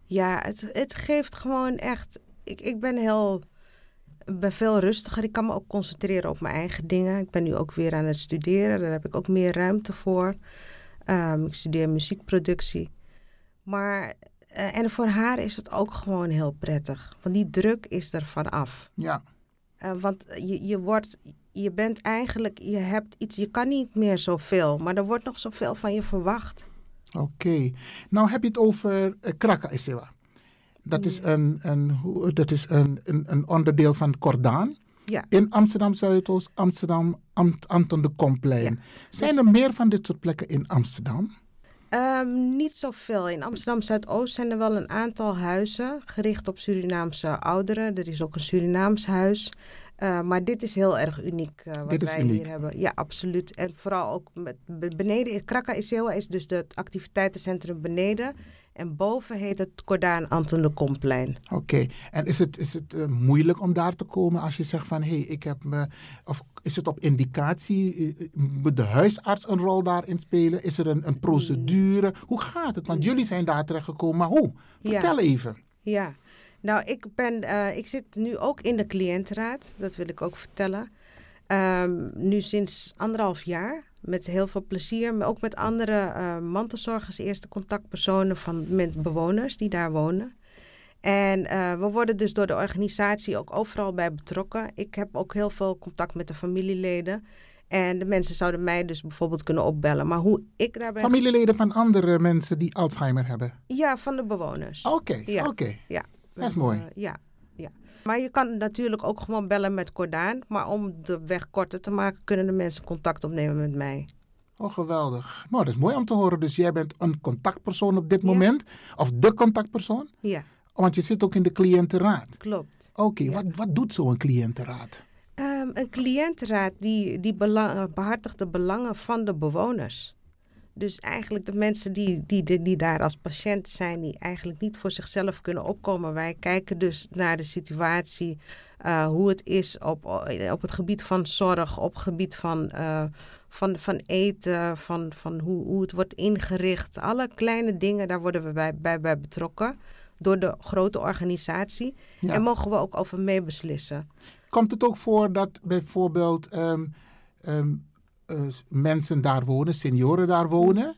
Ja, het, het geeft gewoon echt... Ik, ik ben heel... Ik ben veel rustiger. Ik kan me ook concentreren op mijn eigen dingen. Ik ben nu ook weer aan het studeren. Daar heb ik ook meer ruimte voor. Ehm, ik studeer muziekproductie. Maar... eh, en voor haar is het ook gewoon heel prettig. Want die druk is er vanaf. Ja, Eh, want je, je wordt, je bent eigenlijk, je hebt iets, je kan niet meer zoveel, maar er wordt nog zoveel van je verwacht. Oké. Nou heb je het over uh, Kraka Isewa. Dat is, een, een, dat is een, een, een onderdeel van Cordaan. Ja. In Amsterdam Zuidoost, Amsterdam, Amt, Anton de Komplein. Zijn er meer van dit soort plekken in Amsterdam? Ehm, niet zoveel. In Amsterdam Zuidoost zijn er wel een aantal huizen gericht op Surinaamse ouderen. Er is ook een Surinaams huis. Eh, maar dit is heel erg uniek eh, wat is wij uniek. hier hebben. Ja, absoluut. En vooral ook met, be- beneden. Kraka Isewa is dus het activiteitencentrum beneden. En boven heet het Cordaan Anton de Komplein. Oké. En is het, is het eh, moeilijk om daar te komen als je zegt van hé, hey, ik heb me. Of is het op indicatie? eh, eh, Moet de huisarts een rol daarin spelen? Is er een, een procedure? Hoe gaat het? Want jullie zijn daar terechtgekomen, maar hoe? Ja. Vertel even. Ja, nou, ik, ben, ik zit nu ook in de cliëntenraad. Dat wil ik ook vertellen. Ehm, nu sinds anderhalf jaar. Met heel veel plezier. Maar ook met andere eh mantelzorgers, eerste contactpersonen van met bewoners die daar wonen. En eh, we worden dus door de organisatie ook overal bij betrokken. Ik heb ook heel veel contact met de familieleden. En de mensen zouden mij dus bijvoorbeeld kunnen opbellen. Maar hoe ik daar ben... Familieleden van andere mensen die Alzheimer hebben. Ja, van de bewoners. Oké, Ja. oké. Ja. Dat is mooi. hebben, ja, ja. Maar je kan natuurlijk ook gewoon bellen met Cordaan. Maar om de weg korter te maken, kunnen de mensen contact opnemen met mij. Oh, geweldig. Nou, dat is mooi om te horen. Dus jij bent een contactpersoon op dit moment? Of de contactpersoon? Ja, Want je zit ook in de cliëntenraad. klopt. Oké, wat, wat doet zo'n cliëntenraad? Ehm, een cliëntenraad die, die belang, behartigt de belangen van de bewoners. Dus eigenlijk de mensen die, die, die, die daar als patiënt zijn, die eigenlijk niet voor zichzelf kunnen opkomen. Wij kijken dus naar de situatie, eh, hoe het is op, op het gebied van zorg, op het gebied van, eh, van, van eten, van, van hoe, hoe het wordt ingericht. Alle kleine dingen, daar worden we bij, bij, bij betrokken door de grote organisatie. Ja. En mogen we ook over meebeslissen. Komt het ook voor dat bijvoorbeeld ehm, ehm, eh, mensen daar wonen, senioren daar wonen,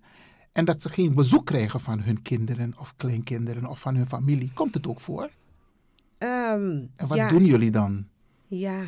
en dat ze geen bezoek krijgen van hun kinderen of kleinkinderen of van hun familie? Komt het ook voor? Ehm, En wat ja, doen jullie dan? Ja,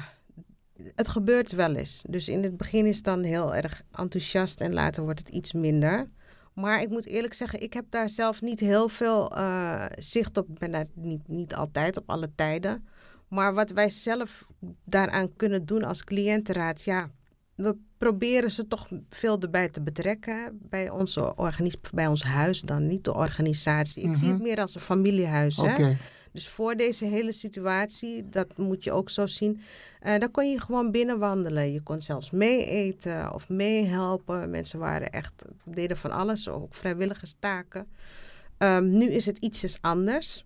het gebeurt wel eens. Dus in het begin is het dan heel erg enthousiast en later wordt het iets minder. Maar ik moet eerlijk zeggen, ik heb daar zelf niet heel veel eh, zicht op. Ik ben daar niet, niet altijd op alle tijden. Maar wat wij zelf daaraan kunnen doen als cliëntenraad, ja, we proberen ze toch veel erbij te betrekken bij, onze organis bij ons huis dan, niet de organisatie. Ik zie Mhm. het meer als een familiehuis. hè. Dus voor deze hele situatie, dat moet je ook zo zien, eh dan kon je gewoon binnenwandelen. Je kon zelfs mee eten of meehelpen. Mensen waren echt, deden van alles, ook vrijwilligerstaken. Ehm, nu is het ietsjes anders.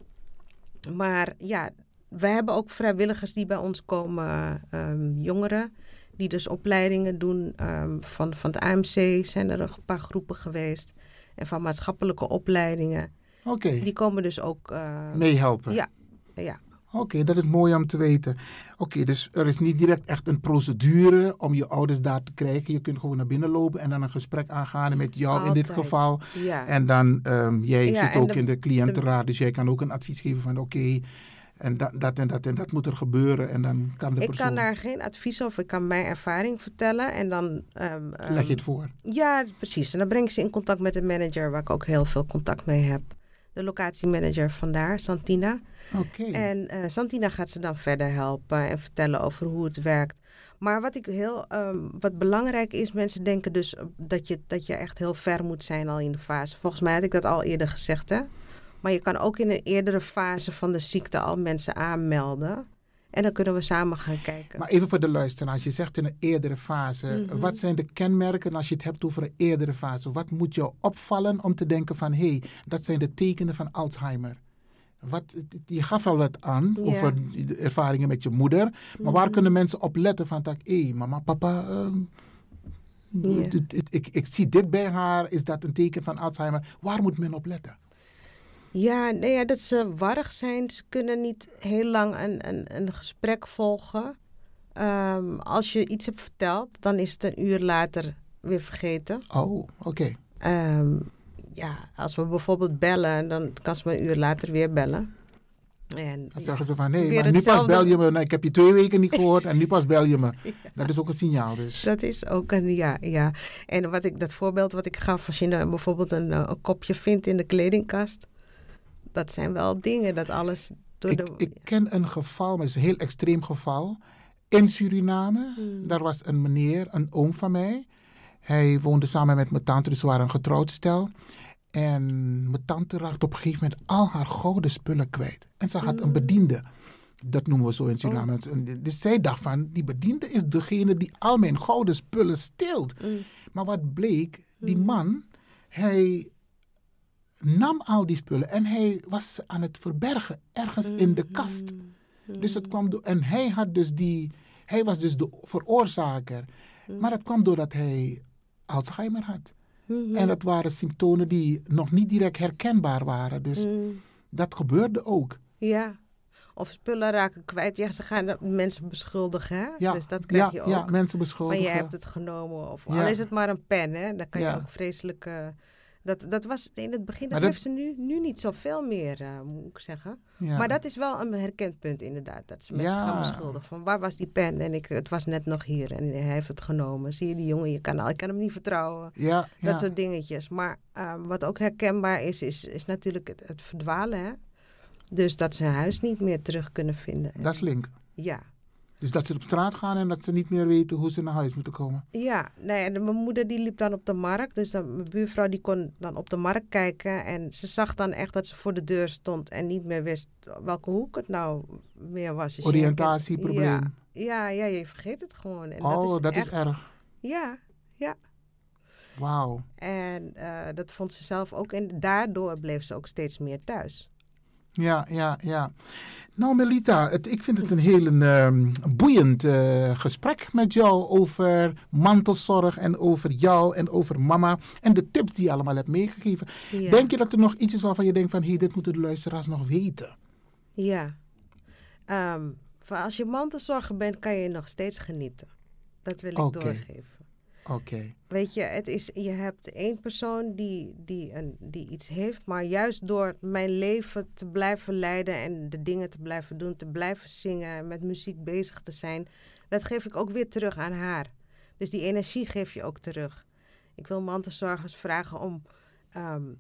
Maar ja, we hebben ook vrijwilligers die bij ons komen, ehm, jongeren, die dus opleidingen doen. ehm, van, van het AMC zijn er een paar groepen geweest. En van maatschappelijke opleidingen. Oké. Die komen dus ook... eh, Meehelpen. Ja, ja. Oké, dat is mooi om te weten. Oké, dus er is niet direct echt een procedure om je ouders daar te krijgen. Je kunt gewoon naar binnen lopen en dan een gesprek aangaan met jou in dit geval. ja. En dan, ehm, jij Ja, zit ook de- in de cliëntenraad, dus jij kan ook een advies geven van oké, en dat, dat en dat en dat moet er gebeuren. En dan kan de Ik persoon... kan daar geen advies over, ik kan mijn ervaring vertellen en dan... ehm, Leg je ehm, het voor. Ja, precies. En dan breng ik ze in contact met de manager, waar ik ook heel veel contact mee heb. De locatiemanager vandaar, Santina. Oké. En eh, Santina gaat ze dan verder helpen en vertellen over hoe het werkt. Maar wat, ik heel, ehm, wat belangrijk is, mensen denken dus dat je, dat je echt heel ver moet zijn al in de fase. Volgens mij had ik dat al eerder gezegd, hè? Maar je kan ook in een eerdere fase van de ziekte al mensen aanmelden. En dan kunnen we samen gaan kijken. Maar even voor de luisteraars, je zegt in een eerdere fase. Mhm. Wat zijn de kenmerken als je het hebt over een eerdere fase? Wat moet jou opvallen om te denken van hé, hey, dat zijn de tekenen van Alzheimer? Wat, je gaf al wat aan over de ervaringen met je moeder. Maar waar Mhm. kunnen mensen op letten van dat, hé, mama, papa, ehm, ik, ik zie dit bij haar, is dat een teken van Alzheimer? Waar moet men op letten? Ja, nee, ja, dat ze warrig zijn. Ze kunnen niet heel lang een, een, een gesprek volgen. Ehm, als je iets hebt verteld, dan is het een uur later weer vergeten. Oh, oké. Ehm, ja, als we bijvoorbeeld bellen, dan kan ze me een uur later weer bellen. En, Dan zeggen ze van, nee, maar nu pas bel je me. Nou, ik heb je twee weken niet gehoord en nu pas bel je me. Dat is ook een signaal dus. Dat is ook een, ja, ja. En wat ik, dat voorbeeld wat ik gaf, als je nou bijvoorbeeld een, eh, een kopje vindt in de kledingkast. Dat zijn wel dingen, dat alles door Ik, de... ik ken een geval, maar het is een heel extreem geval. In Suriname, Hmm. daar was een meneer, een oom van mij. Hij woonde samen met mijn tante, dus ze waren een getrouwd stel. En mijn tante raakte op een gegeven moment al haar gouden spullen kwijt. En ze had een bediende. Dat noemen we zo in Suriname. Dus zij dacht van, die bediende is degene die al mijn gouden spullen steelt. Maar wat bleek, die man, hij nam al die spullen en hij was ze aan het verbergen ergens in de kast. Dus het kwam door, en hij had dus die, hij was dus de veroorzaker. Maar dat kwam doordat hij Alzheimer had. En dat waren symptomen die nog niet direct herkenbaar waren. Dus dat gebeurde ook. Ja. Of spullen raken kwijt. Ja, ze gaan mensen beschuldigen, hè? Ja, Dus dat krijg ja, je ook. ja, mensen beschuldigen. Maar jij hebt het genomen. Of al is het maar een pen, hè? Dan kan je ook vreselijk... dat, dat was in het begin, dat, heeft ze nu, nu niet zoveel meer, eh, moet ik zeggen. Ja. Maar dat is wel een herkend punt inderdaad. Dat ze mensen Ja. gaan beschuldigen. Van waar was die pen? En ik, het was net nog hier en hij heeft het genomen. Zie je die jongen, je kan, ik kan hem niet vertrouwen. Ja, Dat soort dingetjes. Maar ehm, wat ook herkenbaar is, is, is natuurlijk het, het verdwalen. Hè? Dus dat ze hun huis niet meer terug kunnen vinden. Dat is link. Ja. Dus dat ze op straat gaan en dat ze niet meer weten hoe ze naar huis moeten komen. Ja, nee, en mijn moeder die liep dan op de markt. Dus dan, mijn buurvrouw die kon dan op de markt kijken. En ze zag dan echt dat ze voor de deur stond en niet meer wist welke hoek het nou meer was. Dus Oriëntatieprobleem. Ja, ja, ja, je vergeet het gewoon. En oh, dat is, echt- erg. Ja, ja. Wauw. En eh, dat vond ze zelf ook. En daardoor bleef ze ook steeds meer thuis. Ja, ja, ja. Nou, Melita, het, ik vind het een heel een, ehm, boeiend eh, gesprek met jou over mantelzorg en over jou en over mama en de tips die je allemaal hebt meegegeven. Ja. Denk je dat er nog iets is waarvan je denkt van, hé, hey, dit moeten de luisteraars nog weten? Ja. Ehm, voor als je mantelzorger bent, kan je nog steeds genieten. Dat wil ik doorgeven. Oké. Weet je, het is, je hebt één persoon die, die, een, die iets heeft, maar juist door mijn leven te blijven leiden en de dingen te blijven doen, te blijven zingen, met muziek bezig te zijn, dat geef ik ook weer terug aan haar. Dus die energie geef je ook terug. Ik wil mantelzorgers vragen om ehm,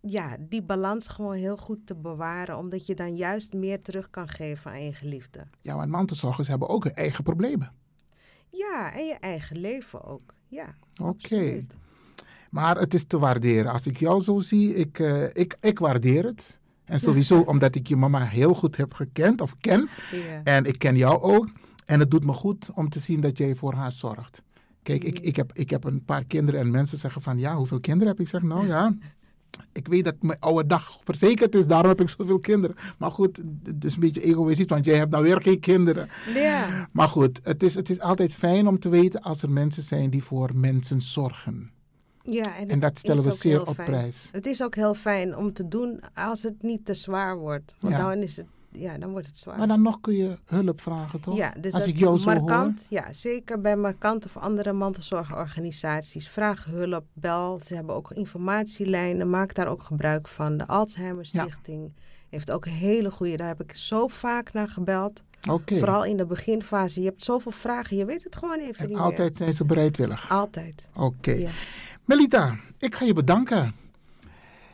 ja, die balans gewoon heel goed te bewaren, omdat je dan juist meer terug kan geven aan je geliefde. Ja, maar mantelzorgers hebben ook hun eigen problemen. Ja, en je eigen leven ook. Ja. Oké. Maar het is te waarderen. Als ik jou zo zie, ik, eh, ik, ik waardeer het. En sowieso omdat ik je mama heel goed heb gekend of ken. Ja. En ik ken jou ook. En het doet me goed om te zien dat jij voor haar zorgt. Kijk, ik, ik, heb, ik heb een paar kinderen en mensen zeggen van ja, hoeveel kinderen heb ik? Ik zeg nou ja, ik weet dat mijn oude dag verzekerd is, daarom heb ik zoveel kinderen. Maar goed, het is een beetje egoïstisch, want jij hebt nou weer geen kinderen. Ja. Maar goed, het is, het is altijd fijn om te weten als er mensen zijn die voor mensen zorgen. Ja, en, dat stellen we zeer op fijn. prijs. Het is ook heel fijn om te doen als het niet te zwaar wordt. Want Ja. dan, is het, ja, dan wordt het zwaar. Maar dan nog kun je hulp vragen, toch? Ja, dus als dat ik jou zo hoor. markant, ja, zeker bij Markant of andere mantelzorgorganisaties. Vraag hulp, bel. Ze hebben ook informatielijnen. Maak daar ook gebruik van. De Alzheimer Stichting heeft ook een hele goede. Daar heb ik zo vaak naar gebeld. Oké. Vooral in de beginfase. Je hebt zoveel vragen. Je weet het gewoon even En niet altijd zijn ze bereidwillig. meer. Altijd. Oké. Ja. Melita, ik ga je bedanken.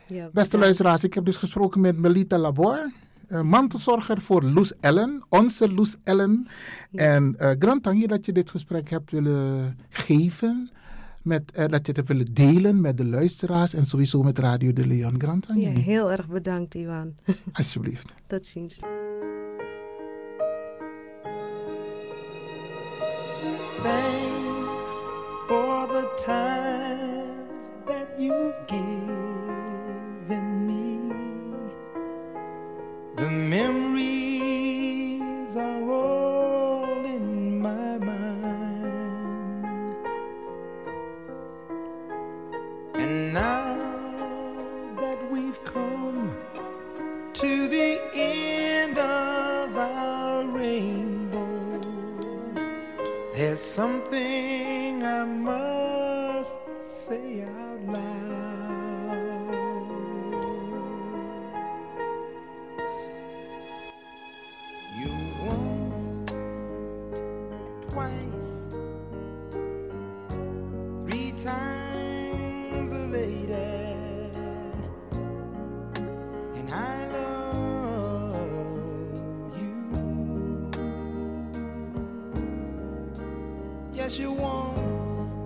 Ja, Beste luisteraars, ik heb dus gesproken met Melita Labor, eh, mantelzorger voor Loes Ellen, onze Loes Ellen. En eh grand dank je dat je dit gesprek hebt willen geven, met, eh, dat je het hebt willen delen met de luisteraars en sowieso met Radio de Leon. Grand dank Ja, je. heel erg bedankt, Iwan. Alsjeblieft. Tot ziens. Thanks for the times that you've given The memories are all in my mind. And now that we've come to the end of our rainbow. There's something I must Yes, you once,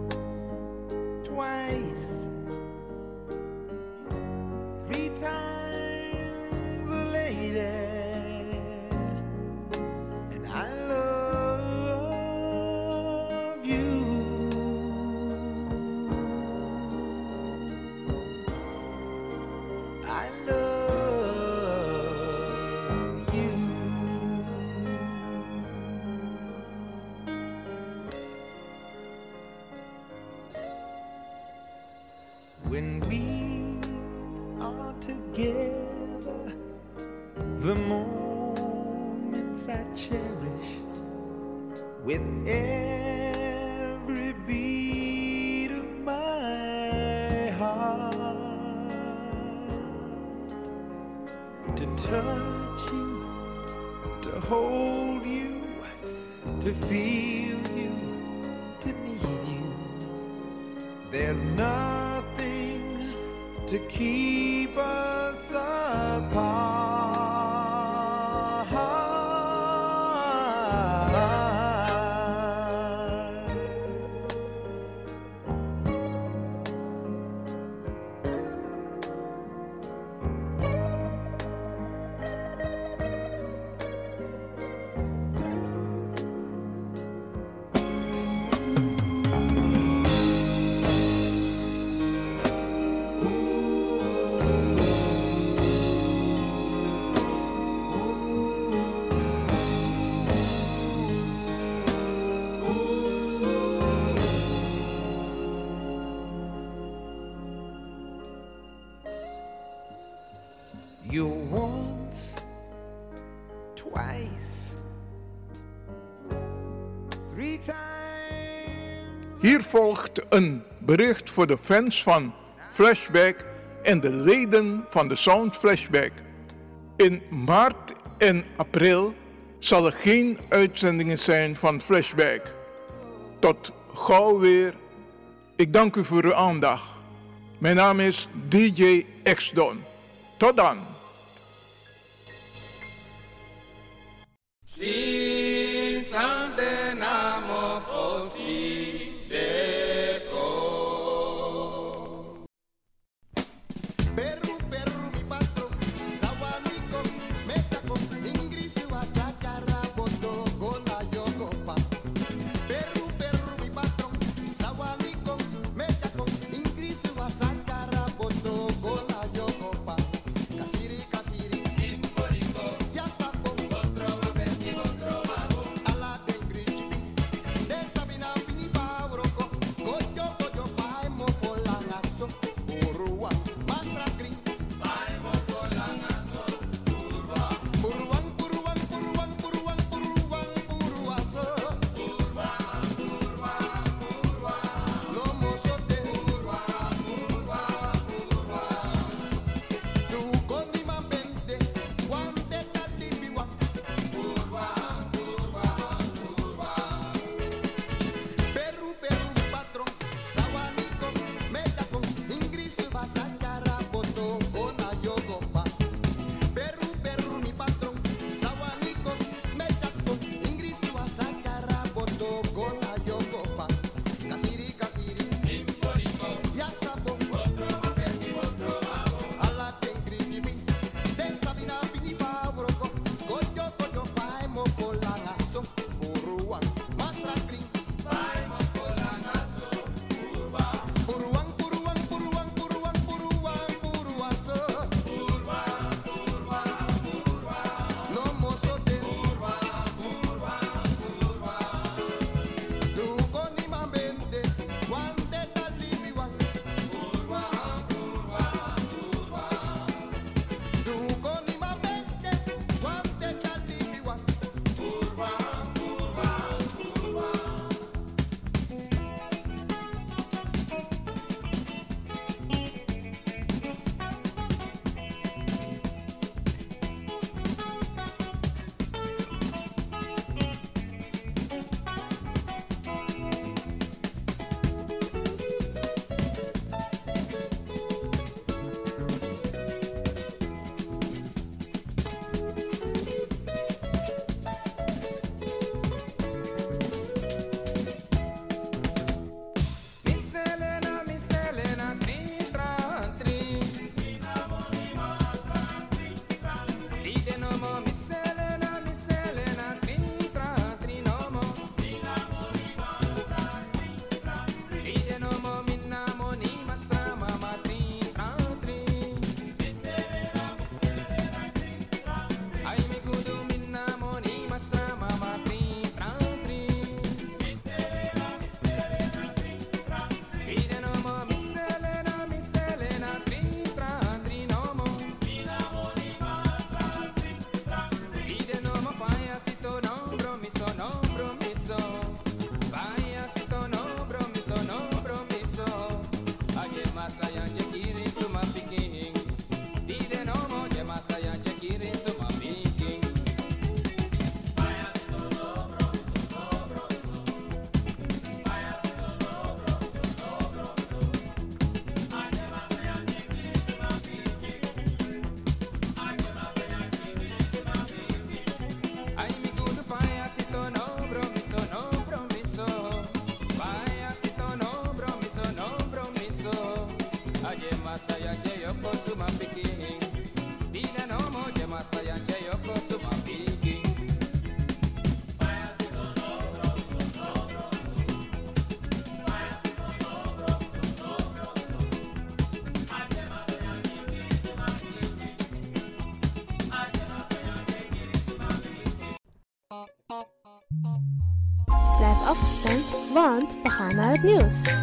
twice, Hier volgt een bericht voor de fans van Flashback en de leden van de Sound Flashback. In maart en april zal er geen uitzendingen zijn van Flashback. Tot gauw weer. Ik dank u voor uw aandacht. Mijn naam is DJ X-Don. Tot dan. We gaan